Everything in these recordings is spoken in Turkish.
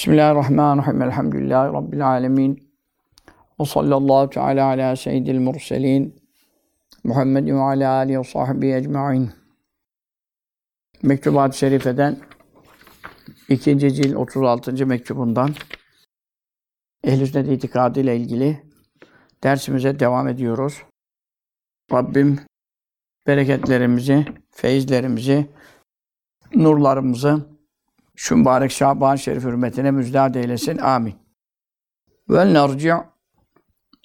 Bismillahirrahmanirrahim. Elhamdülillahi Rabbil alemin. Ve sallallahu teala ala seyyidil murselin. Muhammedin ve ala alihi ve sahbihi ecma'in. Mektubat-ı Şerife'den ikinci cilt 36. mektubundan Ehl-i Sünnet itikadı ile ilgili dersimize devam ediyoruz. Rabbim bereketlerimizi, feyizlerimizi, nurlarımızı şu mübarek Şaban Şerif hürmetine müjdat eylesin. Amin. Vel narci'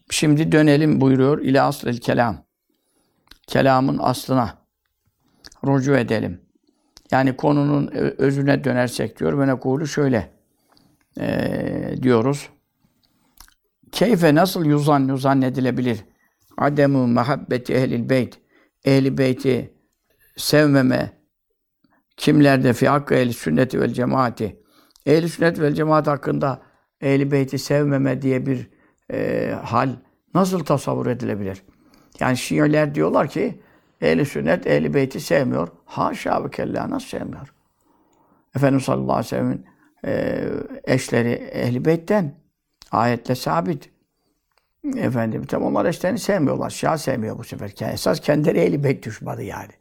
Şimdi dönelim buyuruyor ile aslil kelam. Kelamın aslına rucu edelim. Yani konunun özüne dönersek diyor. Ve nekulu şöyle e, diyoruz. Keyfe nasıl yuzan zannedilebilir? Ademu muhabbeti ehlil beyt. Ehli beyti sevmeme, Kimlerde fi hakkı ehli sünneti vel cemaati. Ehli sünnet vel cemaat hakkında ehli beyti sevmeme diye bir e, hal nasıl tasavvur edilebilir? Yani Şiiler diyorlar ki ehli sünnet ehli beyti sevmiyor. Haşa ve kella nasıl sevmiyor? Efendimiz sallallahu aleyhi ve sellem'in e, eşleri ehli beytten ayetle sabit. Efendim tam onlar eşlerini sevmiyorlar. Şia sevmiyor bu sefer. Esas kendileri ehli beyt düşmanı yani.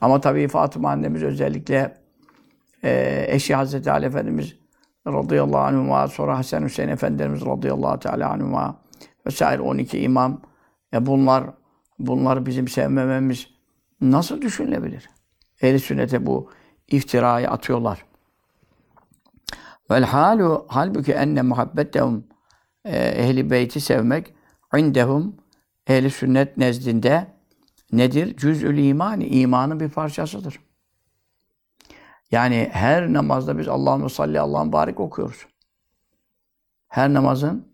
Ama tabii Fatıma annemiz özellikle e, eşi Hazreti Ali Efendimiz radıyallahu anhuma, sonra Hasan Hüseyin Efendimiz radıyallahu teala anhuma vesaire 12 imam. E bunlar bunları bizim sevmememiz nasıl düşünülebilir? Ehl-i sünnete bu iftirayı atıyorlar. Vel halu halbuki enne muhabbetehum e, ehli beyti sevmek indehum ehli sünnet nezdinde nedir? Cüz'ül imani, imanın bir parçasıdır. Yani her namazda biz Allah'ın salli Allah'ın barik okuyoruz. Her namazın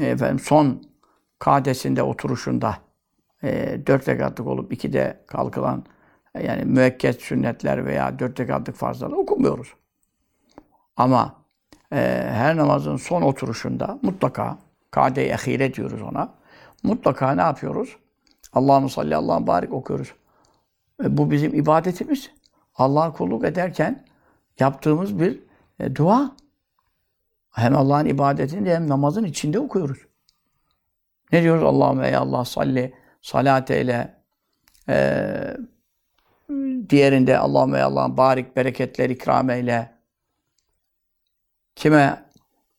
efendim son kadesinde oturuşunda e, dört rekatlık olup iki de kalkılan yani müekket sünnetler veya dört rekatlık farzlar okumuyoruz. Ama e, her namazın son oturuşunda mutlaka kade-i ehire diyoruz ona. Mutlaka ne yapıyoruz? Allah'ın salli Allah'ın barik okuyoruz. E, bu bizim ibadetimiz. Allah'a kulluk ederken yaptığımız bir e, dua. Hem Allah'ın ibadetini hem namazın içinde okuyoruz. Ne diyoruz? Allahümme ey Allah salli, salat eyle. Ee, diğerinde Allahümme ey Allah'ın barik, bereketler ikram eyle. Kime?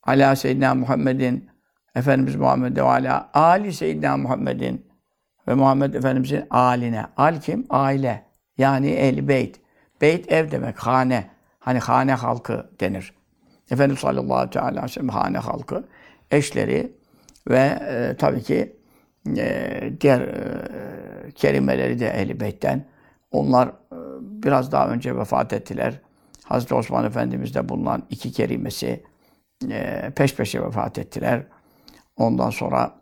Ala Seyyidina Muhammedin, Efendimiz Muhammed ve ala Ali Seyyidina Muhammedin ve Muhammed Efendimizin aline. Al kim? Aile. Yani ehli beyt. Beyt ev demek, hane. Hani hane halkı denir. Efendimiz sallallahu aleyhi ve sellem hane halkı, eşleri ve e, tabii ki e, diğer e, kerimeleri de ehli beytten. Onlar e, biraz daha önce vefat ettiler. Hazreti Osman Efendimiz'de bulunan iki kerimesi e, peş peşe vefat ettiler. Ondan sonra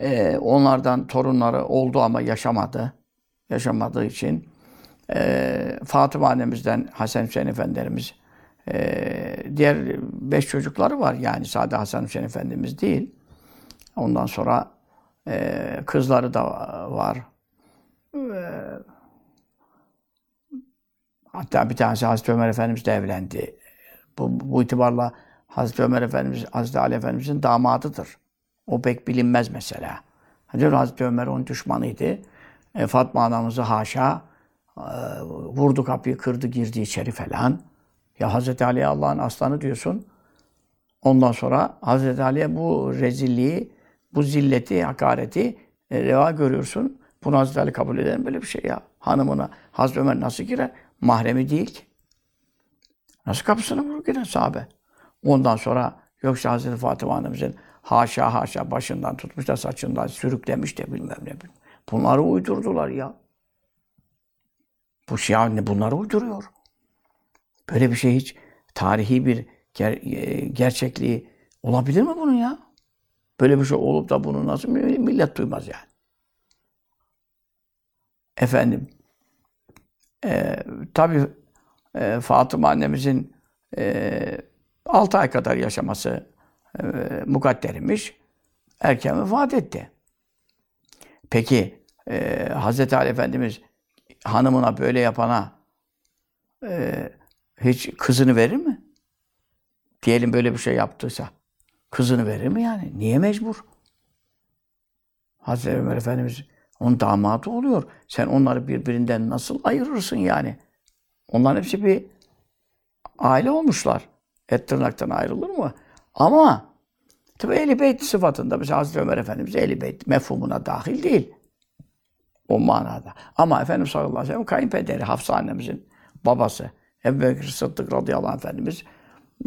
e, onlardan torunları oldu ama yaşamadı. Yaşamadığı için e, Fatıma annemizden Hasan Hüseyin Efendimiz e, diğer beş çocukları var. Yani sadece Hasan Hüseyin Efendimiz değil. Ondan sonra e, kızları da var. E, hatta bir tanesi Hazreti Ömer Efendimiz de evlendi. Bu, bu itibarla Hazreti Ömer Efendimiz, Hazreti Ali Efendimiz'in damadıdır. O pek bilinmez mesela. Hazreti Ömer onun düşmanıydı. E, Fatma anamızı haşa e, vurdu kapıyı, kırdı, girdi içeri falan. Ya Hazreti Ali'ye Allah'ın aslanı diyorsun. Ondan sonra Hazreti Ali'ye bu rezilliği, bu zilleti, hakareti e, reva görüyorsun. Bunu Hazreti Ali kabul eder böyle bir şey ya? Hanımına Hazreti Ömer nasıl girer? Mahremi değil ki. Nasıl kapısına vurur girer sahabe? Ondan sonra yoksa Hazreti Fatıma Hanım'ın haşa haşa başından tutmuş da saçından sürüklemiş de bilmem ne. Bunları uydurdular ya. Bu Şia ne bunları uyduruyor. Böyle bir şey hiç tarihi bir ger e, gerçekliği olabilir mi bunun ya? Böyle bir şey olup da bunu nasıl millet duymaz yani. Efendim, e, tabii e, Fatıma annemizin e, 6 ay kadar yaşaması e, mukaddermiş. Erken vefat etti. Peki e, Hz. Ali Efendimiz hanımına böyle yapana e, hiç kızını verir mi? Diyelim böyle bir şey yaptıysa. Kızını verir mi yani? Niye mecbur? Hazreti Ömer Efendimiz onun damadı oluyor. Sen onları birbirinden nasıl ayırırsın yani? Onların hepsi bir aile olmuşlar. Et tırnaktan ayrılır mı? Ama tabi Ehl-i Beyt sıfatında mesela Hazreti Ömer Efendimiz Ehl-i Beyt mefhumuna dahil değil. O manada. Ama Efendimiz sallallahu aleyhi ve sellem kayınpederi Hafsa annemizin babası. Ebu Bekir Sıddık radıyallahu anh Efendimiz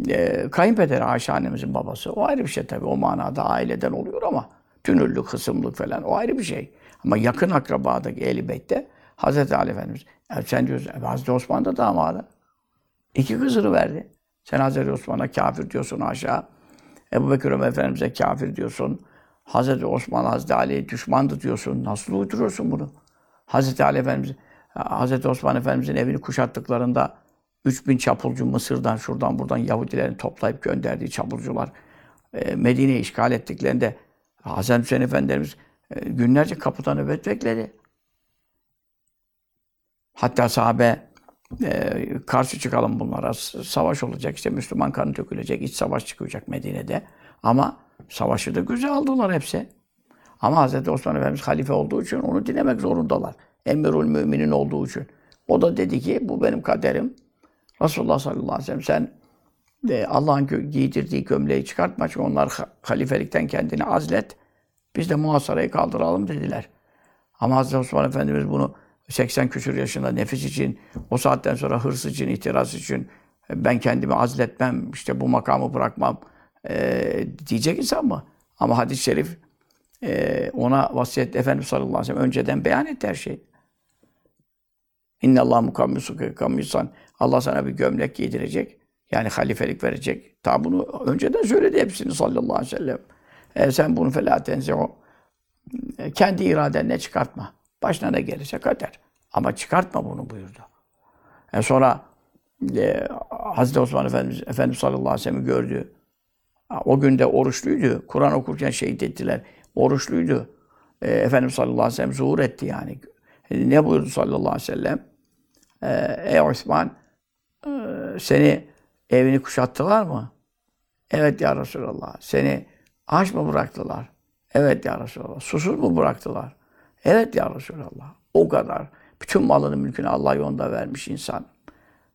e, kayınpederi Ayşe annemizin babası. O ayrı bir şey tabii. O manada aileden oluyor ama tünürlük, kısımlık falan o ayrı bir şey. Ama yakın akrabadaki Ehl-i Beyt'te Hazreti Ali Efendimiz e, sen diyorsun e, Hazreti Osman da damadı. İki kızını verdi. Sen Hazreti Osman'a kafir diyorsun aşağı. Ebu Bekir Ömer Efendimiz'e kafir diyorsun. Hazreti Osman, Hazreti Ali düşmandı diyorsun. Nasıl uyduruyorsun bunu? Hazreti Ali Efendimiz, Hazreti Osman Efendimiz'in evini kuşattıklarında 3000 çapulcu Mısır'dan, şuradan buradan Yahudilerin toplayıp gönderdiği çapulcular e, Medine'yi işgal ettiklerinde Hazreti Hüseyin Efendimiz e, günlerce kapıda nöbet bekledi. Hatta sahabe e, karşı çıkalım bunlara. Savaş olacak işte Müslüman kanı dökülecek. iç savaş çıkacak Medine'de. Ama savaşı da güzel aldılar hepsi. Ama Hz. Osman Efendimiz halife olduğu için onu dinlemek zorundalar. Emirül müminin olduğu için. O da dedi ki bu benim kaderim. Resulullah sallallahu aleyhi ve sellem sen e, Allah'ın giydirdiği gömleği çıkartma çünkü onlar halifelikten kendini azlet. Biz de muhasarayı kaldıralım dediler. Ama Hazreti Osman Efendimiz bunu 80 küsur yaşında nefis için, o saatten sonra hırs için, itiraz için ben kendimi azletmem, işte bu makamı bırakmam e, diyecek insan mı? Ama hadis-i şerif e, ona vasiyet Efendimiz sallallahu aleyhi ve sellem önceden beyan etti her şeyi. İnne Allah mukammisu kamisan. Allah sana bir gömlek giydirecek. Yani halifelik verecek. Ta bunu önceden söyledi hepsini sallallahu aleyhi ve sellem. E, sen bunu felâ tenzi'u. E, kendi iradenle çıkartma. Başına ne gelirse kader. Ama çıkartma bunu buyurdu. E sonra e, Hazreti Osman Efendimiz, Efendimiz sallallahu aleyhi ve sellem'i gördü. O günde oruçluydu. Kur'an okurken şehit ettiler. Oruçluydu. E, Efendimiz sallallahu aleyhi ve sellem zuhur etti yani. E, ne buyurdu sallallahu aleyhi ve sellem? E, Ey Osman, e, seni evini kuşattılar mı? Evet ya Resulallah. Seni aç mı bıraktılar? Evet ya Resulallah. Susuz mu bıraktılar? Evet ya Resulallah. O kadar. Bütün malını mülkünü Allah yolunda vermiş insan.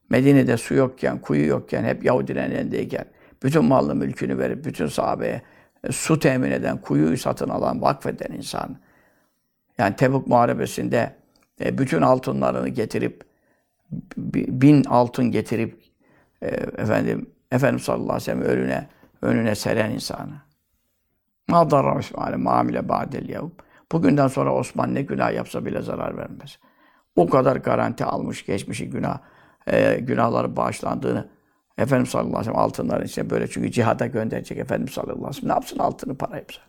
Medine'de su yokken, kuyu yokken, hep Yahudilerin elindeyken bütün malını mülkünü verip bütün sahabeye e, su temin eden, kuyuyu satın alan, vakfeden insan. Yani Tebuk Muharebesi'nde e, bütün altınlarını getirip bin altın getirip e, efendim Efendimiz sallallahu aleyhi ve sellem önüne önüne seren insanı. Ma darra Osman mamile ba'del yevm. Bugünden sonra Osman ne günah yapsa bile zarar vermez. O kadar garanti almış geçmişi günah, e, günahları bağışlandığını Efendimiz sallallahu aleyhi ve sellem altınların içine böyle çünkü cihada gönderecek Efendimiz sallallahu aleyhi ve sellem. Ne yapsın altını para yapsa?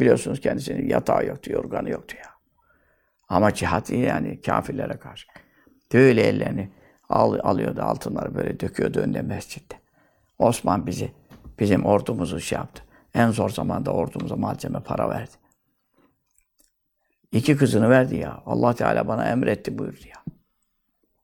Biliyorsunuz kendisinin yatağı yoktu, yorganı yoktu ya. Ama cihat yani kafirlere karşı. Böyle ellerini al, alıyordu altınları böyle döküyordu önüne mescitte. Osman bizi, bizim ordumuzu şey yaptı. En zor zamanda ordumuza malzeme para verdi. İki kızını verdi ya. Allah Teala bana emretti buyurdu ya.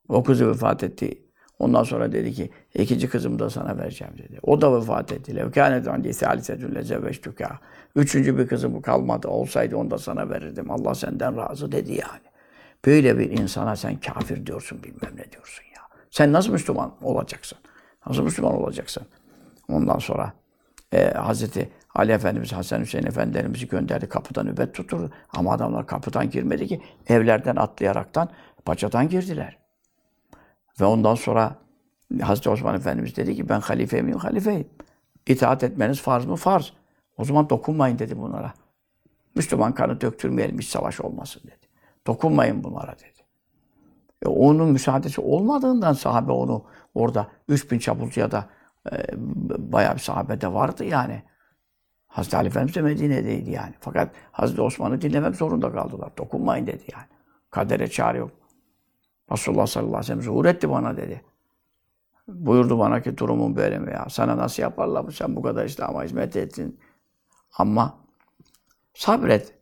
O kızı vefat etti. Ondan sonra dedi ki ikinci kızımı da sana vereceğim dedi. O da vefat etti. Levkânet andi sâlisetun lezeveştükâ. Üçüncü bir kızım kalmadı. Olsaydı onu da sana verirdim. Allah senden razı dedi yani. Böyle bir insana sen kafir diyorsun bilmem ne diyorsun ya. Sen nasıl Müslüman olacaksın? Nasıl Müslüman olacaksın? Ondan sonra e, Hazreti Ali Efendimiz, Hasan Hüseyin Efendilerimizi gönderdi. Kapıdan nöbet tuturdu. Ama adamlar kapıdan girmedi ki. Evlerden atlayaraktan paçadan girdiler. Ve ondan sonra Hazreti Osman Efendimiz dedi ki ben halife miyim? Halifeyim. İtaat etmeniz farz mı? Farz. O zaman dokunmayın dedi bunlara. Müslüman kanı döktürmeyelim, hiç savaş olmasın dedi. Dokunmayın bunlara dedi. E, onun müsaadesi olmadığından sahabe onu orada 3000 çapulcuya da e, bayağı bir sahabe de vardı yani. Hazreti Ali Efendimiz de Medine'deydi yani. Fakat Hazreti Osman'ı dinlemek zorunda kaldılar. Dokunmayın dedi yani. Kadere çare yok. Resulullah sallallahu aleyhi ve sellem zuhur etti bana dedi. Buyurdu bana ki durumun böyle mi ya? Sana nasıl yaparlar bu? Sen bu kadar İslam'a hizmet ettin. Ama sabret.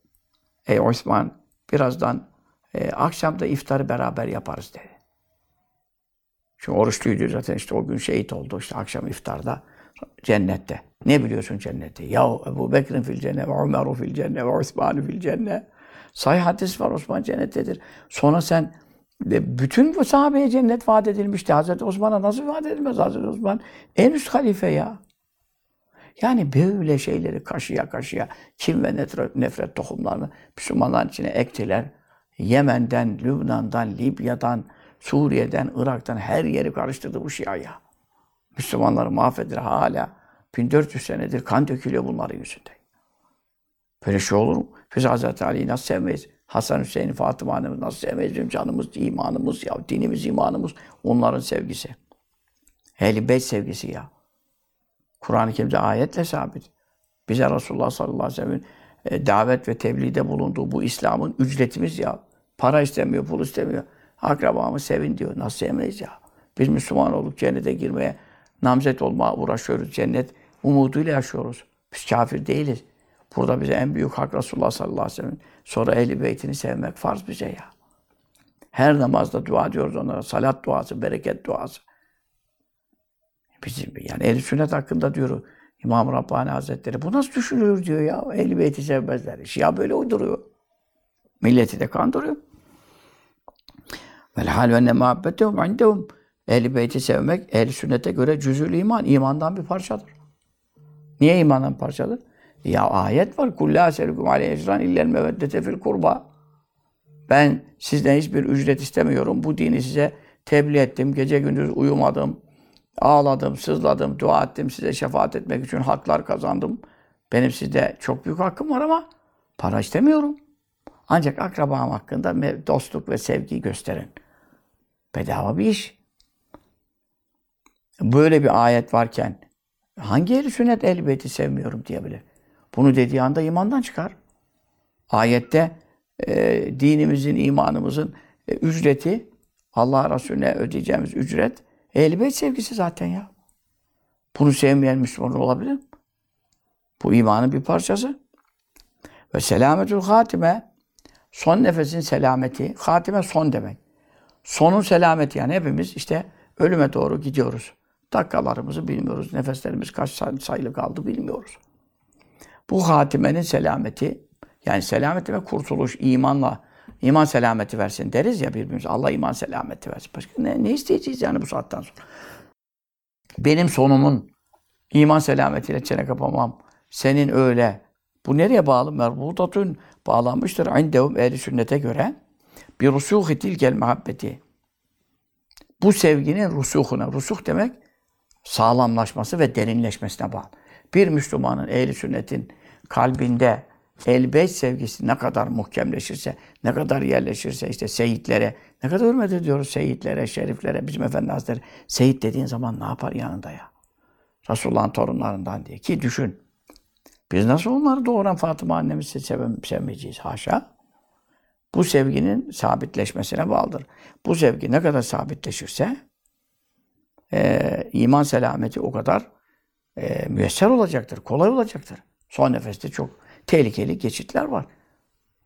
Ey Osman birazdan e, akşamda iftarı beraber yaparız dedi. Çünkü oruçluydu zaten işte o gün şehit oldu işte akşam iftarda cennette. Ne biliyorsun cenneti? Ya Ebu Bekir'in fil cennet ve Ömer'u fil cennet ve Osman'u fil cennet. Sahih hadis var Osman cennettedir. Sonra sen de bütün bu sahabeye cennet vaat edilmişti. Hazreti Osman'a nasıl vaat edilmez? Hazreti Osman en üst halife ya. Yani böyle şeyleri kaşıya kaşıya kim ve nefret, nefret tohumlarını Müslümanların içine ektiler. Yemen'den, Lübnan'dan, Libya'dan, Suriye'den, Irak'tan her yeri karıştırdı bu Şia ya. Müslümanları mahvedilir hala. 1400 senedir kan dökülüyor bunların yüzünden. Böyle şey olur mu? Biz Hazreti Ali'yi nasıl sevmeyiz? Hasan Hüseyin, Fatıma annemiz nasıl sevmeyiz? Bizim canımız, imanımız ya, dinimiz, imanımız onların sevgisi. Ehl-i Beyt sevgisi ya. Kur'an-ı Kerim'de ayetle sabit. Bize Resulullah sallallahu aleyhi ve sellem'in e, davet ve tebliğde bulunduğu bu İslam'ın ücretimiz ya. Para istemiyor, pul istemiyor. Akrabamı sevin diyor. Nasıl sevmeyiz ya? Biz Müslüman olduk cennete girmeye, namzet olmaya uğraşıyoruz. Cennet umuduyla yaşıyoruz. Biz kafir değiliz. Burada bize en büyük hak Resulullah sallallahu aleyhi ve sellem. Sonra ehli beytini sevmek farz bize ya. Her namazda dua diyoruz onlara. Salat duası, bereket duası. Bizim yani ehl sünnet hakkında diyor İmam Rabbani Hazretleri. Bu nasıl düşünülür diyor ya. Ehl-i Beyti sevmezler. Şia böyle uyduruyor. Milleti de kandırıyor. Vel hal ve ne muhabbetehum indehum. Ehl-i Beyti sevmek ehl sünnete göre cüzül iman. imandan bir parçadır. Niye imandan parçadır? Ya ayet var. Kulli aselukum aleyhi ecran illel meveddete fil kurba. Ben sizden hiçbir ücret istemiyorum. Bu dini size tebliğ ettim. Gece gündüz uyumadım. Ağladım, sızladım, dua ettim. Size şefaat etmek için haklar kazandım. Benim sizde çok büyük hakkım var ama para istemiyorum. Ancak akrabam hakkında dostluk ve sevgi gösterin. Bedava bir iş. Böyle bir ayet varken hangi ehli sünnet elbeti sevmiyorum diyebilir? Bunu dediği anda imandan çıkar. Ayette e, dinimizin, imanımızın e, ücreti, Allah Resulüne ödeyeceğimiz ücret, ehl sevgisi zaten ya. Bunu sevmeyen Müslüman olabilir mi? Bu imanın bir parçası. Ve selametül hatime, son nefesin selameti, hatime son demek. Sonun selameti yani hepimiz işte ölüme doğru gidiyoruz. Dakikalarımızı bilmiyoruz. Nefeslerimiz kaç sayılı kaldı bilmiyoruz. Bu hatimenin selameti, yani selameti ve kurtuluş imanla, iman selameti versin deriz ya birbirimize. Allah iman selameti versin. Başka ne, ne isteyeceğiz yani bu saatten sonra? Benim sonumun iman selametiyle çene kapamam. Senin öyle. Bu nereye bağlı? Merbutatun bağlanmıştır. İndehum ehli sünnete göre bir rusuhi tilkel muhabbeti. Bu sevginin rusuhuna, rusuh demek sağlamlaşması ve derinleşmesine bağlı. Bir Müslümanın ehli sünnetin kalbinde elbet sevgisi ne kadar muhkemleşirse, ne kadar yerleşirse işte seyitlere, ne kadar hürmet ediyoruz seyitlere, şeriflere, bizim Efendi Hazretleri. Seyit dediğin zaman ne yapar yanında ya? Resulullah'ın torunlarından diye. Ki düşün. Biz nasıl onları doğuran Fatıma annemizi sevem sevmeyeceğiz? Haşa. Bu sevginin sabitleşmesine bağlıdır. Bu sevgi ne kadar sabitleşirse e, iman selameti o kadar e, müyesser olacaktır, kolay olacaktır. Son nefeste çok tehlikeli geçitler var.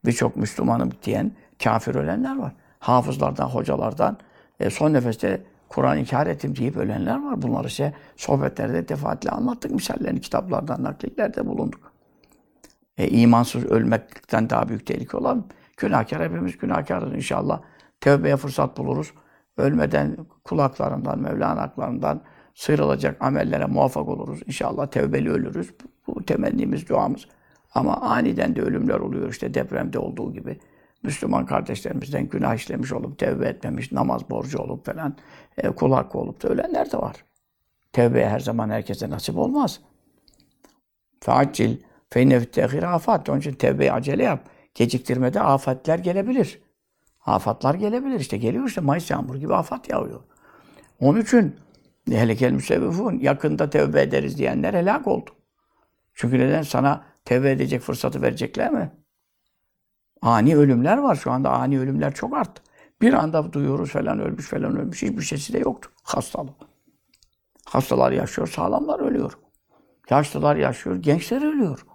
Birçok Müslümanım diyen kafir ölenler var. Hafızlardan, hocalardan e, son nefeste Kur'an inkar ettim deyip ölenler var. Bunları ise sohbetlerde defaatle anlattık. Misallerini kitaplardan, nakliklerde bulunduk. E, imansız ölmekten daha büyük tehlike olan günahkar. Hepimiz günahkarız inşallah. Tevbeye fırsat buluruz. Ölmeden kulaklarından, Mevlana haklarından sıyrılacak amellere muvaffak oluruz. İnşallah tevbeli ölürüz. Bu temennimiz, duamız. Ama aniden de ölümler oluyor işte depremde olduğu gibi. Müslüman kardeşlerimizden günah işlemiş olup, tevbe etmemiş, namaz borcu olup falan, e, kul olup da ölenler de var. Tevbe her zaman herkese nasip olmaz. Feaccil, feyne tehir afat. Onun için tevbeyi acele yap. Geciktirmede afatler gelebilir. Afatlar gelebilir. işte geliyor işte Mayıs yağmur gibi afat yağıyor. Onun için helekel müsevvifun yakında tevbe ederiz diyenler helak oldu. Çünkü neden? Sana tevbe edecek fırsatı verecekler mi? Ani ölümler var. Şu anda ani ölümler çok arttı. Bir anda duyuyoruz falan ölmüş falan ölmüş. Hiçbir şeysi de yoktu. Hastalık. Hastalar yaşıyor, sağlamlar ölüyor. Yaşlılar yaşıyor, gençler ölüyor.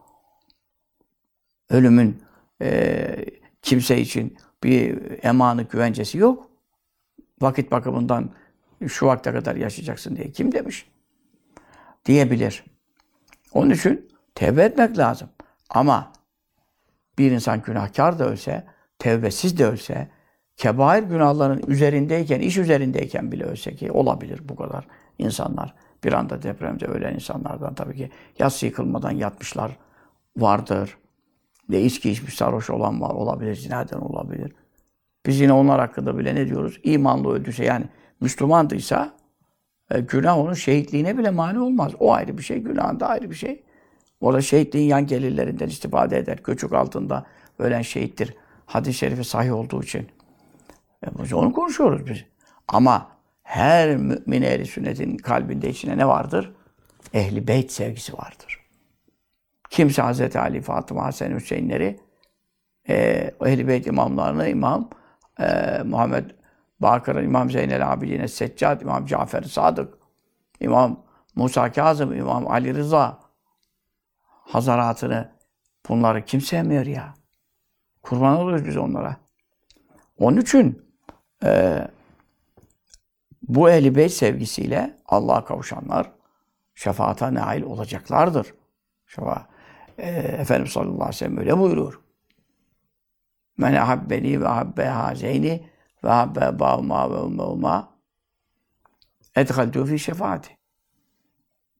Ölümün e, kimse için bir emanı güvencesi yok. Vakit bakımından şu vakte kadar yaşayacaksın diye kim demiş? Diyebilir. Onun için tevbe etmek lazım. Ama bir insan günahkar da ölse, tevbesiz de ölse, kebair günahların üzerindeyken, iş üzerindeyken bile ölse ki olabilir bu kadar insanlar. Bir anda depremde ölen insanlardan tabii ki yas yıkılmadan yatmışlar vardır. Ve içki içmiş sarhoş olan var olabilir, zinaden olabilir. Biz yine onlar hakkında bile ne diyoruz? İmanlı öldüyse yani Müslümandıysa e, günah onun şehitliğine bile mani olmaz. O ayrı bir şey, günahın da ayrı bir şey. O da şehitliğin yan gelirlerinden istifade eder. Göçük altında ölen şehittir. Hadis-i şerifi sahih olduğu için. E, biz onu konuşuyoruz biz. Ama her mümin ehli sünnetin kalbinde içine ne vardır? Ehli beyt sevgisi vardır. Kimse Hz. Ali, Fatıma, Hasan, Hüseyinleri e, Ehl-i Beyt imamlarını İmam e, Muhammed Bakır'ın, İmam Zeynel Abidin Seccad, İmam Cafer Sadık, İmam Musa Kazım, İmam Ali Rıza hazaratını bunları kim sevmiyor ya? Kurban oluyoruz biz onlara. Onun için e, bu ehl Beyt sevgisiyle Allah'a kavuşanlar şefaata nail olacaklardır. Şefa. E, Efendimiz sallallahu aleyhi ve sellem öyle buyuruyor. Men ahabbeni ve ahabbe hazeyni ve ahabbe bağma ve ummevma edhaltu fi şefaati.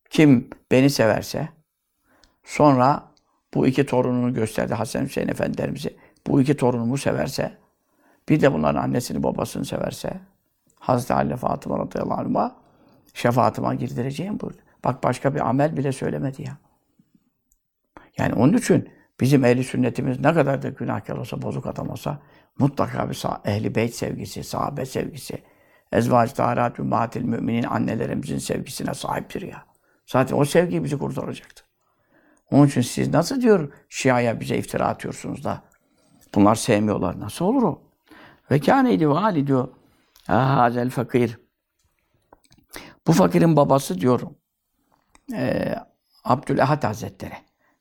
Kim beni severse sonra bu iki torununu gösterdi Hasan Hüseyin Efendilerimizi. Bu iki torunumu severse bir de bunların annesini babasını severse Hazreti Ali Fatıma radıyallahu anh'a şefaatıma girdireceğim buyurdu. Bak başka bir amel bile söylemedi ya. Yani onun için bizim ehli sünnetimiz ne kadar da günahkar olsa, bozuk adam olsa mutlaka bir ehli beyt sevgisi, sahabe sevgisi, ezvac taharat ümmatil müminin annelerimizin sevgisine sahiptir ya. Zaten o sevgi bizi kurtaracaktır. Onun için siz nasıl diyor Şia'ya bize iftira atıyorsunuz da bunlar sevmiyorlar. Nasıl olur o? Ve kâneydi vali diyor. Hazel fakir. Bu fakirin babası diyorum. E, Abdülehad Hazretleri.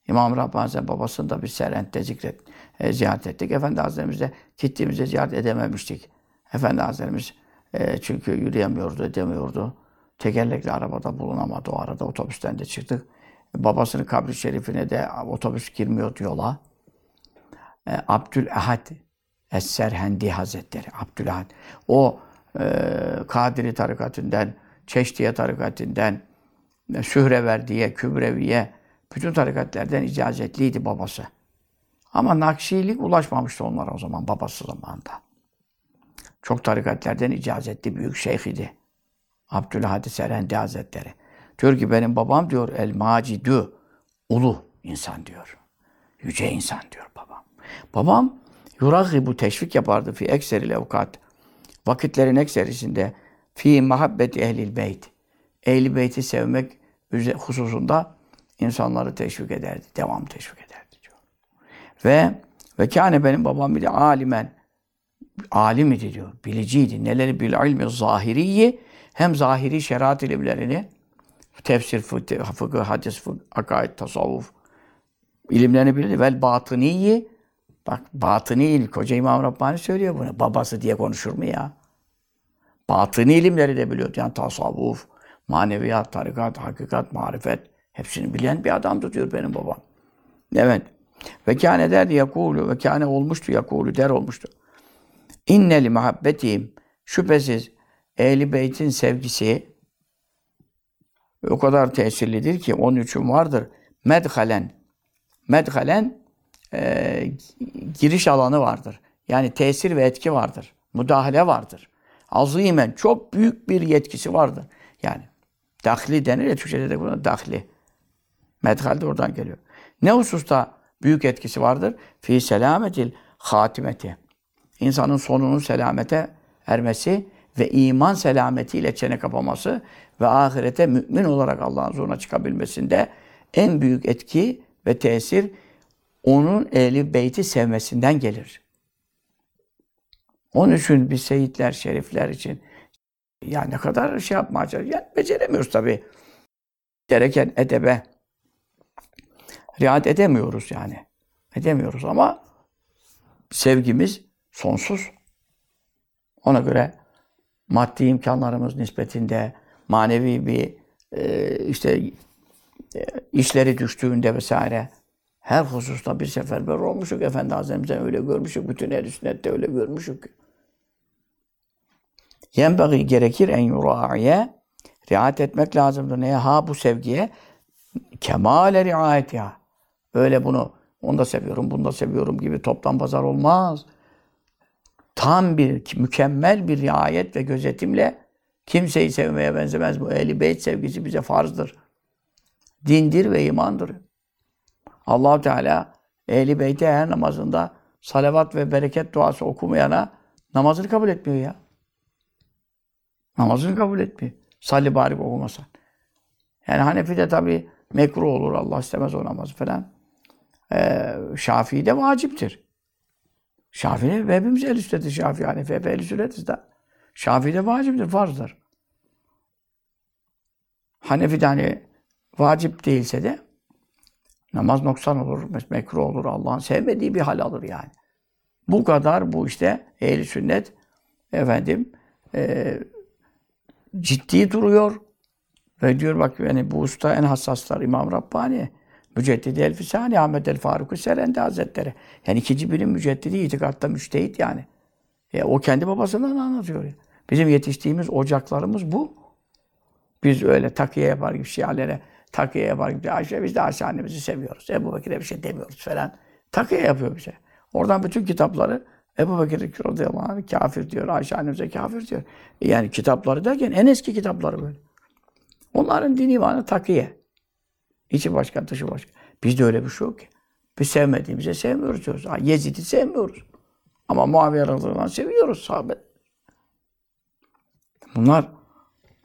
İmam Rabbani Hazretleri babasını da bir Serent'te zikret, e, ziyaret ettik. Efendi Hazretlerimizde gittiğimizde ziyaret edememiştik. Efendi Hazretlerimiz e, çünkü yürüyemiyordu, edemiyordu. Tekerlekli arabada bulunamadı o arada. Otobüsten de çıktık. Babasının kabri şerifine de otobüs girmiyor yola. E, Abdülehad Es-Serhendi Hazretleri. Abdülehad. O e, Kadiri tarikatından, Çeşdiye tarikatından, Sühreverdiye, Kübreviye, bütün tarikatlerden icazetliydi babası. Ama Nakşilik ulaşmamıştı onlara o zaman, babası zamanında. Çok tarikatlerden icazetli büyük şeyh idi. Abdülhadi Serhendi Hazretleri. Diyor ki benim babam diyor El Macidü, ulu insan diyor. Yüce insan diyor babam. Babam bu teşvik yapardı fi ekseril evkat. Vakitlerin ekserisinde fi muhabbeti ehlil beyt. Ehli beyti sevmek hususunda insanları teşvik ederdi. Devam teşvik ederdi diyor. Ve ve kâne benim babam bile alimen alim idi diyor. Biliciydi. Neleri bil ilmi zahiriyi hem zahiri şeriat ilimlerini tefsir, fıkıh, hadis, fıkıh, akaid, tasavvuf ilimlerini bilirdi. Vel batıniyi bak batıni ilim. Koca İmam Rabbani söylüyor bunu. Babası diye konuşur mu ya? Batıni ilimleri de biliyordu. Yani tasavvuf, maneviyat, tarikat, hakikat, marifet. Hepsini bilen bir adam tutuyor benim babam. Evet. Ve kâne derdi yakulu ve kâne olmuştu yakulu der olmuştu. İnneli muhabbetihim şüphesiz ehli beytin sevgisi o kadar tesirlidir ki onun için vardır. Medhalen medhalen e, giriş alanı vardır. Yani tesir ve etki vardır. Müdahale vardır. Azimen çok büyük bir yetkisi vardır. Yani dahli denir ya Türkçe'de de buna dahli. Medhal de oradan geliyor. Ne hususta büyük etkisi vardır? Fi selametil hatimeti. İnsanın sonunun selamete ermesi ve iman selametiyle çene kapaması ve ahirete mümin olarak Allah'ın huzuruna çıkabilmesinde en büyük etki ve tesir onun ehli beyti sevmesinden gelir. Onun için biz seyitler, şerifler için ya ne kadar şey yapmaya Yani beceremiyoruz tabii. Gereken edebe, riayet edemiyoruz yani. Edemiyoruz ama sevgimiz sonsuz. Ona göre maddi imkanlarımız nispetinde manevi bir e, işte e, işleri düştüğünde vesaire her hususta bir seferber olmuşuk. Efendi Hazretimizden öyle görmüşük. Bütün ehl sünnette öyle görmüşük. Yenbeği gerekir en yuraiye riayet etmek lazımdır. Neye? Ha bu sevgiye kemale riayet ya. Öyle bunu onu da seviyorum, bunu da seviyorum gibi toplam pazar olmaz. Tam bir, mükemmel bir riayet ve gözetimle kimseyi sevmeye benzemez. Bu ehli beyt sevgisi bize farzdır. Dindir ve imandır. allah Teala ehli beyte her namazında salavat ve bereket duası okumayana namazını kabul etmiyor ya. Namazını kabul etmiyor. Salli barik okumasan. Yani Hanefi'de tabi mekruh olur. Allah istemez o namazı falan. Ee, Şafii'de vaciptir. Şafii'de ve hepimiz el üsttedir. Şafii, Hanefi hep el üsttedir de. Şafii'de vaciptir, farzdır. Hanefi'de hani vacip değilse de namaz noksan olur, mekruh olur, Allah'ın sevmediği bir hal alır yani. Bu kadar bu işte ehli sünnet efendim e, ciddi duruyor. Ve diyor bak yani bu usta en hassaslar İmam Rabbani. Müceddidi Elfisani Ahmet El Faruk Serendi Hazretleri. Yani ikinci bilim müceddidi itikatta müştehit yani. E, o kendi babasından anlatıyor. Bizim yetiştiğimiz ocaklarımız bu. Biz öyle takiye yapar gibi şialere takiye yapar gibi. Ayşe biz de Ayşe annemizi seviyoruz. Ebu Bekir'e bir şey demiyoruz falan. Takiye yapıyor bize. Oradan bütün kitapları Ebu Bekir radıyallahu anh kafir diyor. Ayşe annemize kafir diyor. Yani kitapları derken en eski kitapları böyle. Onların dini imanı takiye. İçi başka, dışı başka. Bizde öyle bir şey yok ki. Biz sevmediğimize sevmiyoruz diyoruz. Ha, Yezid'i sevmiyoruz. Ama Muaviye radıyallahu seviyoruz sahabe. Bunlar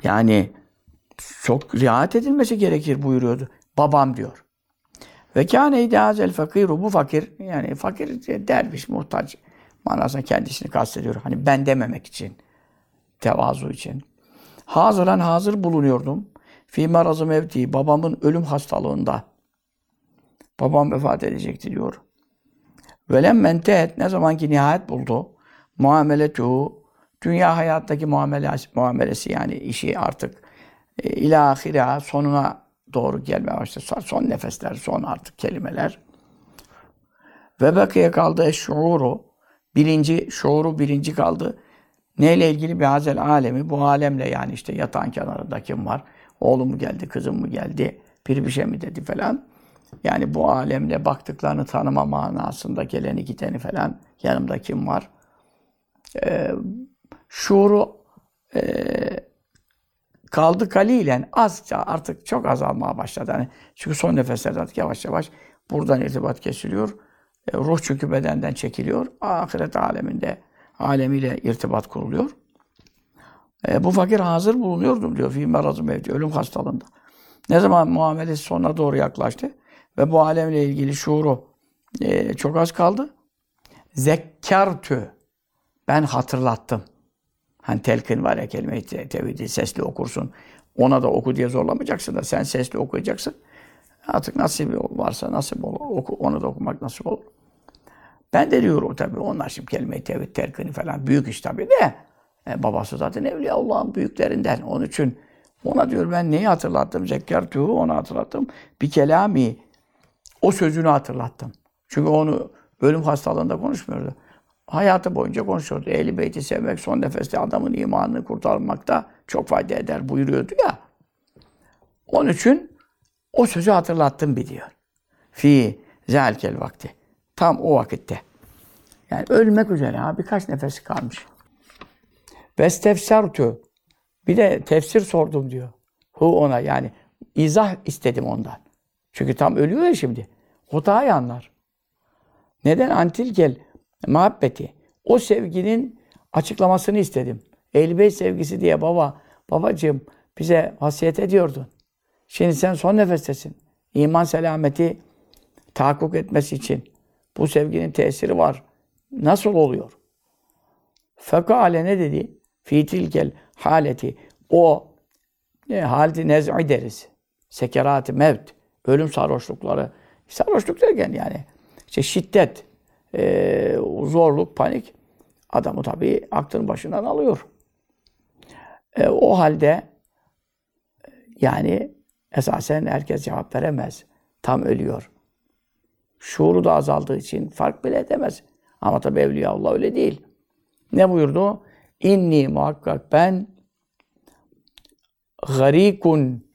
yani çok riayet edilmesi gerekir buyuruyordu. Babam diyor. Ve kâne idâzel fakiru bu fakir yani fakir derviş muhtaç manasında kendisini kastediyor. Hani ben dememek için tevazu için. Hazıran hazır bulunuyordum. Fî marazı mevti babamın ölüm hastalığında. Babam vefat edecekti diyor. Velem mentehet ne zaman ki nihayet buldu. Muameletu dünya hayattaki muamelesi, muamelesi yani işi artık e, ilahira sonuna doğru gelmeye başladı. Son nefesler, son artık kelimeler. Ve bakiye kaldı şuuru. Birinci, şuuru birinci kaldı. Neyle ilgili bir hazel alemi? Bu alemle yani işte yatağın kenarında kim var? Oğlum mu geldi, kızım mı geldi? Bir bir şey mi dedi falan. Yani bu alemle baktıklarını tanıma manasında geleni gideni falan. Yanımda kim var? Ee, şuuru e, kaldı kalilen azca artık çok azalmaya başladı. Yani çünkü son nefeslerde artık yavaş yavaş buradan irtibat kesiliyor. E, ruh çünkü bedenden çekiliyor. Ahiret aleminde alemiyle irtibat kuruluyor. E, bu fakir hazır bulunuyordum diyor. Fî merazı mevti, ölüm hastalığında. Ne zaman muamelesi sonuna doğru yaklaştı ve bu alemle ilgili şuuru e, çok az kaldı. Zekkartü. Ben hatırlattım. Hani telkin var ya kelime-i tevhidi sesli okursun. Ona da oku diye zorlamayacaksın da sen sesli okuyacaksın. Artık nasip varsa nasip olur. Oku, onu da okumak nasip olur. Ben de diyorum tabii onlar şimdi kelime-i tevhid telkini falan büyük iş tabii de. E, babası zaten Evliya Allah'ın büyüklerinden. Onun için ona diyor ben neyi hatırlattım? Zekkertuhu onu hatırlattım. Bir kelami o sözünü hatırlattım. Çünkü onu ölüm hastalığında konuşmuyordu. Hayatı boyunca konuşuyordu. Ehli beyti sevmek son nefeste adamın imanını kurtarmakta çok fayda eder buyuruyordu ya. Onun için o sözü hatırlattım bir diyor. Fi zelkel vakti. Tam o vakitte. Yani ölmek üzere ha birkaç nefesi kalmış. Vestefsertu. Bir de tefsir sordum diyor. Hu ona yani izah istedim ondan. Çünkü tam ölüyor ya şimdi. O daha iyi anlar. Neden antilkel muhabbeti? O sevginin açıklamasını istedim. Ehl-i sevgisi diye baba, babacığım bize vasiyet ediyordun. Şimdi sen son nefestesin. İman selameti tahakkuk etmesi için bu sevginin tesiri var. Nasıl oluyor? Fekale ne dedi? Fitilkel haleti. O e, haleti nez'i deriz. Sekerat-ı mevt. Ölüm sarhoşlukları. Sarhoşluk derken yani işte şiddet, e, zorluk, panik adamı tabii aklını başından alıyor. E, o halde yani esasen herkes cevap veremez. Tam ölüyor. Şuuru da azaldığı için fark bile edemez. Ama tabi Evliya Allah öyle değil. Ne buyurdu? İnni muhakkak ben garikun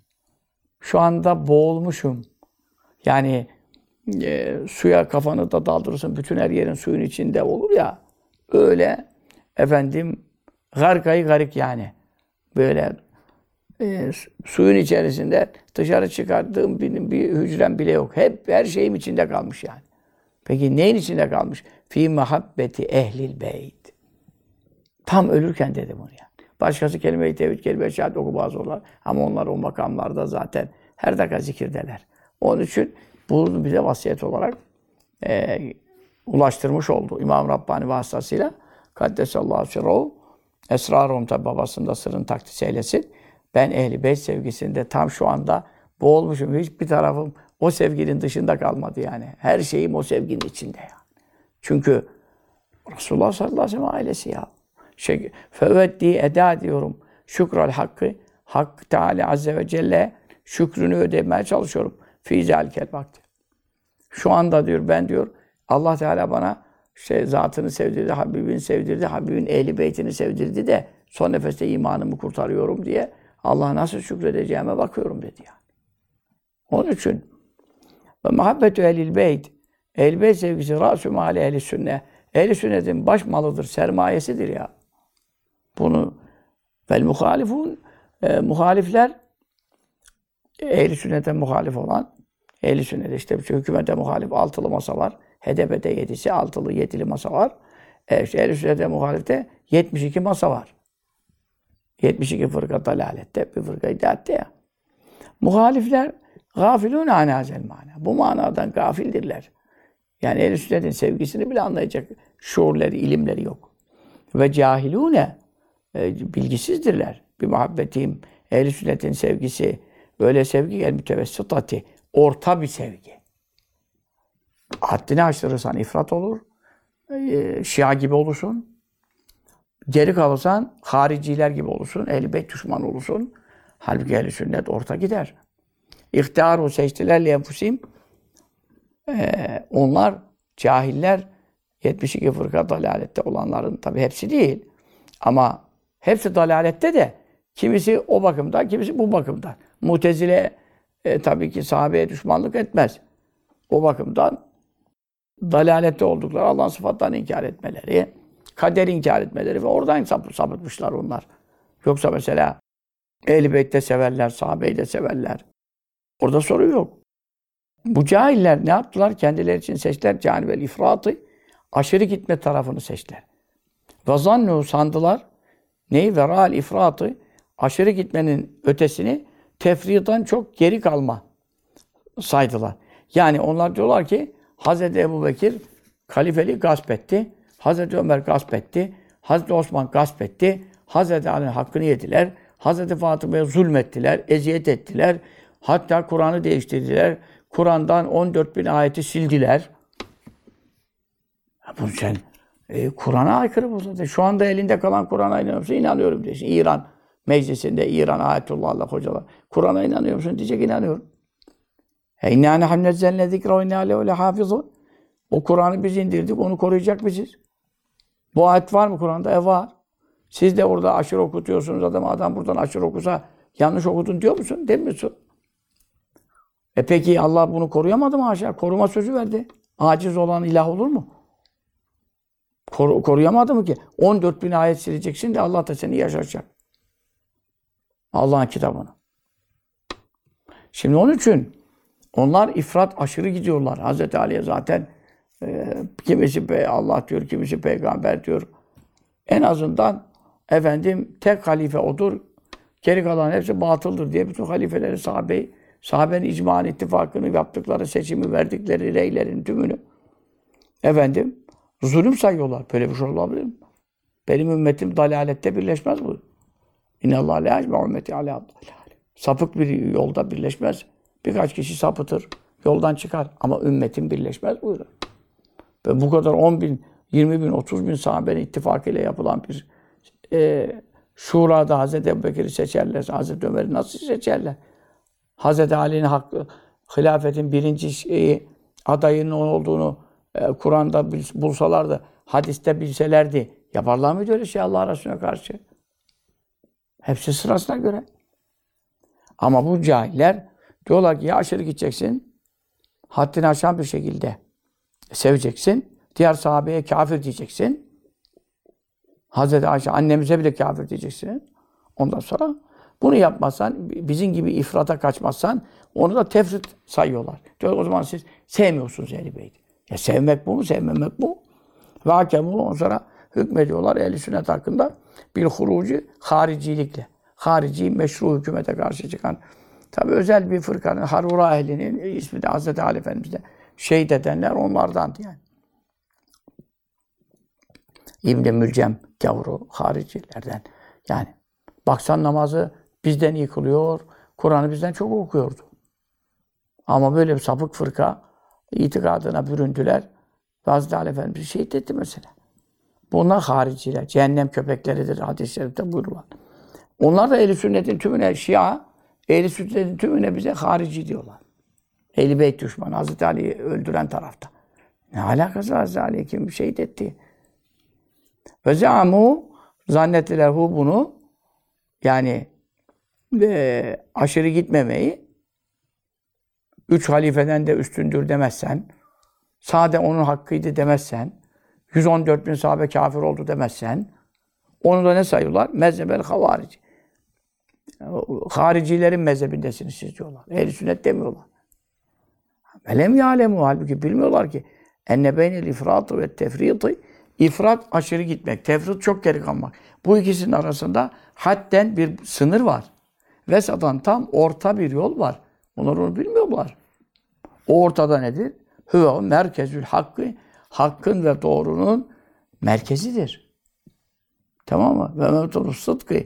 şu anda boğulmuşum. Yani e, suya kafanı da daldırırsın. Bütün her yerin suyun içinde olur ya. Öyle efendim garkayı garik yani. Böyle e, suyun içerisinde dışarı çıkardığım bir, bir hücrem bile yok. Hep her şeyim içinde kalmış yani. Peki neyin içinde kalmış? Fi muhabbeti ehlil beyt. Tam ölürken dedi bunu yani. Başkası kelime-i tevhid, kelime-i şehadet oku bazı onlar. Ama onlar o makamlarda zaten her dakika zikirdeler. Onun için bunu bize vasiyet olarak e, ulaştırmış oldu. İmam Rabbani vasıtasıyla Kaddesallahu sirruhu esrarum tabi babasında sırrın takdis eylesin. Ben ehli beyt sevgisinde tam şu anda boğulmuşum. Hiçbir tarafım o sevginin dışında kalmadı yani. Her şeyim o sevginin içinde yani. Çünkü Resulullah sallallahu aleyhi ve sellem ailesi ya. Şey, Feveddi eda diyorum. Şükral hakkı. Hak Teala Azze ve Celle şükrünü ödemeye çalışıyorum. Fî zâlikel vakti. Şu anda diyor ben diyor Allah Teala bana işte zatını sevdirdi, Habibini sevdirdi, Habibin ehli beytini sevdirdi de son nefeste imanımı kurtarıyorum diye Allah'a nasıl şükredeceğime bakıyorum dedi yani. Onun için ve muhabbetü ehlil beyt ehl beyt sevgisi rasü mali ehli sünne ehli sünnetin baş malıdır, sermayesidir ya. Bunu vel muhalifun e, muhalifler ehli sünnete muhalif olan ehli sünnete işte hükümete muhalif altılı masa var. HDP'de yedisi, altılı, yedili masa var. E, işte ehl sünnete muhalifte 72 masa var. 72 fırka dalalette, bir fırka iddiatte ya. Muhalifler gafilûne anâzel mana. Bu manadan gafildirler. Yani ehl sünnetin sevgisini bile anlayacak şuurları, ilimleri yok. Ve cahilûne e, bilgisizdirler. Bir muhabbetim, ehl sünnetin sevgisi, böyle sevgi el mütevessitati, orta bir sevgi. Haddini aştırırsan ifrat olur, e, şia gibi olursun, geri kalırsan hariciler gibi olursun, ehl beyt düşman olursun. Halbuki ehl sünnet orta gider. İhtiyaru seçtiler li enfusim. Ee, onlar cahiller 72 fırka dalalette olanların tabi hepsi değil. Ama hepsi dalalette de kimisi o bakımdan, kimisi bu bakımdan. Mutezile e, tabii ki sahabeye düşmanlık etmez. O bakımdan dalalette oldukları Allah'ın sıfatlarını inkar etmeleri, kader inkar etmeleri ve oradan sapı, sapıtmışlar onlar. Yoksa mesela Ehl-i Beyt'te severler, sahabeyi de severler. Orada soru yok. Bu cahiller ne yaptılar? Kendileri için seçtiler canivel ifratı. Aşırı gitme tarafını seçtiler. Ve zannu sandılar. Neyi? Veral ifratı. Aşırı gitmenin ötesini tefridan çok geri kalma saydılar. Yani onlar diyorlar ki Hazreti Ebu Bekir halifeliği gasp etti. Hazreti Ömer gasp etti. Hazreti Osman gasp etti. Hazreti Ali'nin hakkını yediler. Hazreti Fatıma'ya zulmettiler, eziyet ettiler. Hatta Kur'an'ı değiştirdiler. Kur'an'dan 14 bin ayeti sildiler. Bu sen e, Kur'an'a aykırı bu zaten. Şu anda elinde kalan Kur'an'a inanıyor musun? İnanıyorum diyorsun. İran meclisinde İran ayetullah'la hocalar. Kur'an'a inanıyor musun? Diyecek inanıyorum. E inna nehnu nezzelne zikra ve inna lehu hafizun. O Kur'an'ı biz indirdik, onu koruyacak biziz. Bu ayet var mı Kur'an'da? E var. Siz de orada aşırı okutuyorsunuz adam, adam buradan aşırı okusa yanlış okudun diyor musun? Demiyorsun. E peki Allah bunu koruyamadı mı haşa? Koruma sözü verdi. Aciz olan ilah olur mu? Kor koruyamadı mı ki? 14 bin ayet sileceksin de Allah da seni yaşatacak. Allah'ın kitabını. Şimdi onun için onlar ifrat aşırı gidiyorlar. Hazreti Ali'ye zaten e, kimisi be Allah diyor, kimisi peygamber diyor. En azından efendim tek halife odur. Geri kalan hepsi batıldır diye bütün halifeleri sahabeyi, sahabenin icman ittifakını yaptıkları seçimi verdikleri reylerin tümünü efendim zulüm sayıyorlar. Böyle bir şey olabilir mi? Benim ümmetim dalalette birleşmez bu. İnnallâhe la ecme ümmeti alâ Sapık bir yolda birleşmez. Birkaç kişi sapıtır, yoldan çıkar. Ama ümmetin birleşmez buyurun. Ve bu kadar 10 bin, 20 bin, 30 bin sahabenin ittifakıyla yapılan bir e, Şura'da Hazreti Ebubekir'i seçerler. Hazreti Ömer'i nasıl seçerler? Hazreti Ali'nin hakkı, hilafetin birinci şeyi, adayının olduğunu Kur'an'da bil- bulsalardı, hadiste bilselerdi. Yaparlar mıydı öyle şey Allah Resulüne karşı? Hepsi sırasına göre. Ama bu cahiller diyorlar ki ya aşırı gideceksin, haddini aşan bir şekilde seveceksin, diğer sahabeye kafir diyeceksin. Hazreti Ayşe annemize bile kafir diyeceksin. Ondan sonra bunu yapmazsan, bizim gibi ifrata kaçmazsan onu da tefrit sayıyorlar. Diyor o zaman siz sevmiyorsunuz Ehl-i Beyt'i. Ya sevmek bu mu, sevmemek bu. Ve hakemu ondan hükmediyorlar ehl sünnet hakkında bil hurucu haricilikle. Harici meşru hükümete karşı çıkan tabi özel bir fırkanın Harura ehlinin ismi de Hazreti Ali Efendimiz'de şehit edenler onlardandı yani. İbn-i Mülcem gavuru haricilerden. Yani baksan namazı bizden iyi kılıyor, Kur'an'ı bizden çok okuyordu. Ama böyle bir sapık fırka itikadına büründüler. Ali Efendimiz şehit etti mesela. Bunlar hariciler, cehennem köpekleridir hadis-i şerifte buyurulan. Onlar da ehl sünnetin tümüne Şia, ehl sünnetin tümüne bize harici diyorlar. Ehl-i Beyt düşmanı, Hazreti Ali'yi öldüren tarafta. Ne alakası Hazreti Ali'yi kim şehit etti? Ve zâmû zannettiler hu bunu yani e, aşırı gitmemeyi üç halifeden de üstündür demezsen, sade onun hakkıydı demezsen, 114 bin sahabe kafir oldu demezsen, onu da ne sayıyorlar? Mezhebel havarici. Haricilerin mezhebindesiniz siz diyorlar. Ehl-i sünnet demiyorlar. Velem yâlemu halbuki bilmiyorlar ki enne beynel ifratı ve tefriti ifrat aşırı gitmek, tefrit çok geri kalmak. Bu ikisinin arasında hadden bir sınır var. Vesatan tam orta bir yol var. Onlar onu bilmiyorlar. O ortada nedir? Hüve merkezül hakkı, hakkın ve doğrunun merkezidir. Tamam mı? Ve mevtulu sıdkı,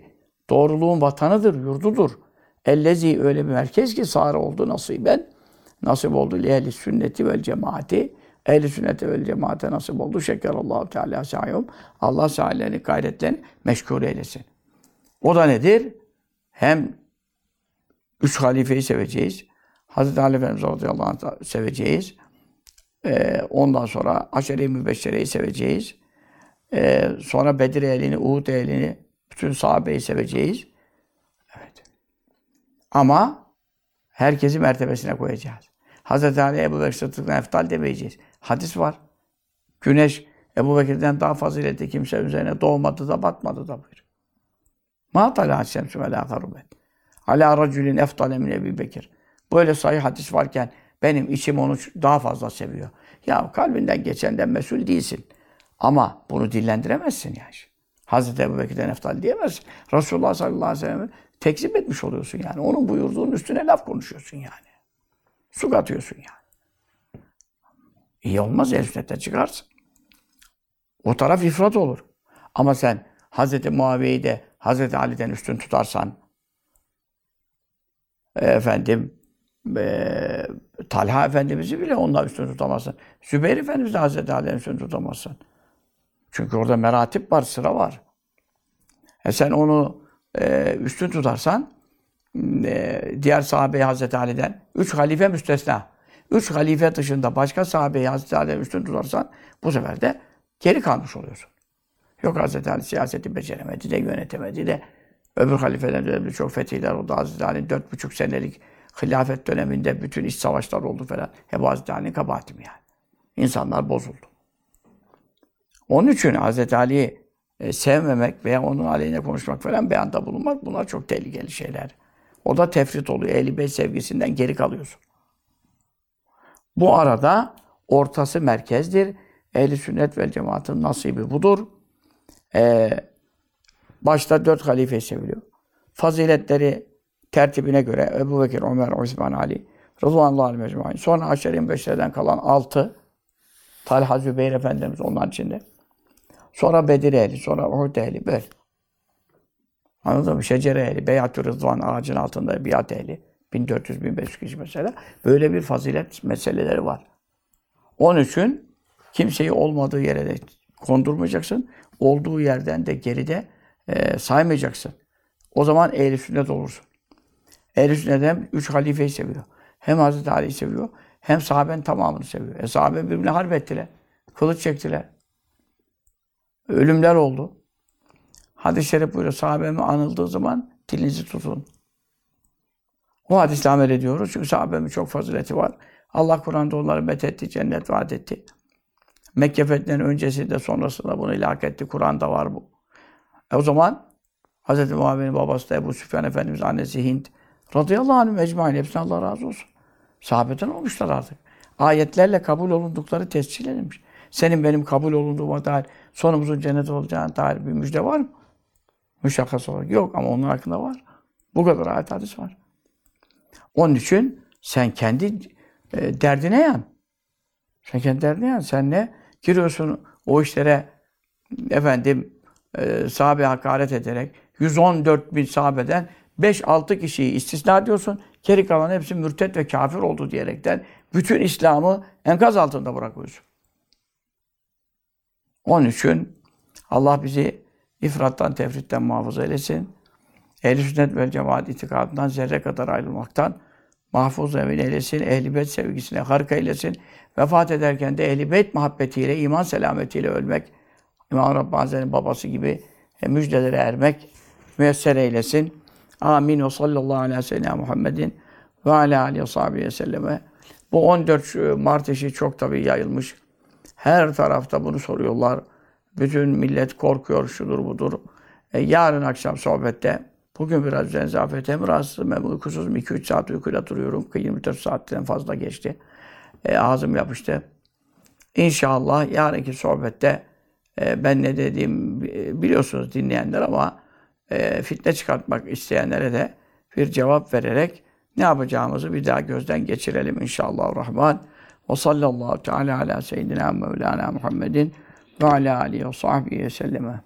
doğruluğun vatanıdır, yurdudur. Ellezi öyle bir merkez ki sağır oldu nasiben, nasip oldu li ehli sünneti vel cemaati, ehli sünneti vel cemaate nasip oldu. Şekerallahu Teala sa'yum. Allah sahillerini, gayretlerini meşgul eylesin. O da nedir? Hem üç halifeyi seveceğiz. Hazreti Ali Efendimiz radıyallahu anh seveceğiz. Ee, ondan sonra Aşere-i Mübeşşere'yi seveceğiz. Ee, sonra Bedir ehlini, Uhud ehlini, bütün sahabeyi seveceğiz. Evet. Ama herkesi mertebesine koyacağız. Hazreti Ali Ebu Bekir Sıddık'tan eftal demeyeceğiz. Hadis var. Güneş Ebu Bekir'den daha faziletli kimse üzerine doğmadı da batmadı da buyur. Ma talâ şemsü ve lâ Alâ racülün eftale min Ebu Bekir. Böyle sayı hadis varken benim içim onu daha fazla seviyor. Ya kalbinden geçenden mesul değilsin. Ama bunu dillendiremezsin yani. Hazreti Ebu Bekir'den eftal diyemezsin. Resulullah sallallahu aleyhi ve sellem'i tekzip etmiş oluyorsun yani. Onun buyurduğunun üstüne laf konuşuyorsun yani. Su katıyorsun yani. İyi olmaz el sünnetten çıkarsın. O taraf ifrat olur. Ama sen Hazreti Muaviye'yi de Hazreti Ali'den üstün tutarsan efendim e, Talha Efendimiz'i bile ondan üstün tutamazsın. Zübeyir Efendimiz'i de Hazreti Ali'den üstün tutamazsın. Çünkü orada meratip var, sıra var. E sen onu e, üstün tutarsan e, diğer sahabeyi Hazreti Ali'den üç halife müstesna. Üç halife dışında başka sahabeyi Hazreti Ali'den üstün tutarsan bu sefer de geri kalmış oluyorsun. Yok Hazreti Ali siyaseti beceremedi de yönetemedi de öbür halifeden de çok fetihler oldu. Hazreti Ali'nin dört buçuk senelik hilafet döneminde bütün iç savaşlar oldu falan. Hep Hazreti Ali'nin kabahati mi yani? İnsanlar bozuldu. Onun için Hazreti Ali'yi e, sevmemek veya onun aleyhine konuşmak falan beyanda bulunmak bunlar çok tehlikeli şeyler. O da tefrit oluyor. Ehli Beyt sevgisinden geri kalıyorsun. Bu arada ortası merkezdir. Ehli sünnet ve cemaatin nasibi budur. Ee, başta dört halife seviliyor. Faziletleri tertibine göre Ebu Bekir, Ömer, Osman, Ali Rıdvanullah aleyhi mecmuain. Sonra Aşer-i Beşer'den kalan altı Talha Zübeyir Efendimiz onların içinde. Sonra Bedir ehli, sonra Uhud ehli böyle. Anladın mı? Şecere ehli, Beyat-ı Rıdvan ağacın altında biat ehli. 1400-1500 kişi mesela. Böyle bir fazilet meseleleri var. Onun için kimseyi olmadığı yere de kondurmayacaksın. Olduğu yerden de geride e, saymayacaksın. O zaman ehl sünnet olursun. Ehl-i sünnet hem üç halifeyi seviyor. Hem Hazreti Ali'yi seviyor. Hem sahabenin tamamını seviyor. E sahabe birbirine harp ettiler. Kılıç çektiler. Ölümler oldu. Hadis-i şerif buyuruyor. Sahabemi anıldığı zaman dilinizi tutun. O hadisle amel ediyoruz. Çünkü sahabemin çok fazileti var. Allah Kur'an'da onları methetti, cennet vaat etti. Mekke fethinin öncesinde sonrasında bunu ilhak etti. Kur'an'da var bu. E o zaman Hz. Muhammed'in babası da Ebu Süfyan Efendimiz, annesi Hint. Radıyallahu anh ecmaîn. Hepsine Allah razı olsun. Sahabeden olmuşlar artık. Ayetlerle kabul olundukları tescil edilmiş. Senin benim kabul olunduğuma dair, sonumuzun cennet olacağına dair bir müjde var mı? Müşakkas olarak yok ama onun hakkında var. Bu kadar ayet hadis var. Onun için sen kendi e, derdine yan. Sen kendi derdine yan. Sen ne? Giriyorsun o işlere efendim e, hakaret ederek 114 bin sahabeden 5-6 kişiyi istisna diyorsun. Geri kalan hepsi mürtet ve kafir oldu diyerekten bütün İslam'ı enkaz altında bırakıyorsun. Onun için Allah bizi ifrattan, tefritten muhafaza eylesin. Ehl-i sünnet vel cemaat itikadından zerre kadar ayrılmaktan mahfuz emin eylesin, ehl-i beyt sevgisine harika eylesin. Vefat ederken de ehl-i beyt muhabbetiyle, iman selametiyle ölmek, İmam Rabbani Hazretleri'nin babası gibi e, müjdelere ermek müyesser eylesin. Amin ve sallallahu aleyhi ve sellem Muhammedin ve ala aleyhi ve sahibi selleme. Bu 14 Mart işi çok tabii yayılmış. Her tarafta bunu soruyorlar. Bütün millet korkuyor, şudur budur. E, yarın akşam sohbette, bugün biraz zenzafet, hem rahatsızım hem uykusuzum. 2-3 saat uykuyla duruyorum. 24 saatten fazla geçti. E, ağzım yapıştı. İnşallah yarınki sohbette e, ben ne dediğim biliyorsunuz dinleyenler ama e, fitne çıkartmak isteyenlere de bir cevap vererek ne yapacağımızı bir daha gözden geçirelim inşallah rahman. Ve sallallahu teala ala seyyidina Mevlana Muhammedin ve ala alihi ve sahbihi selleme.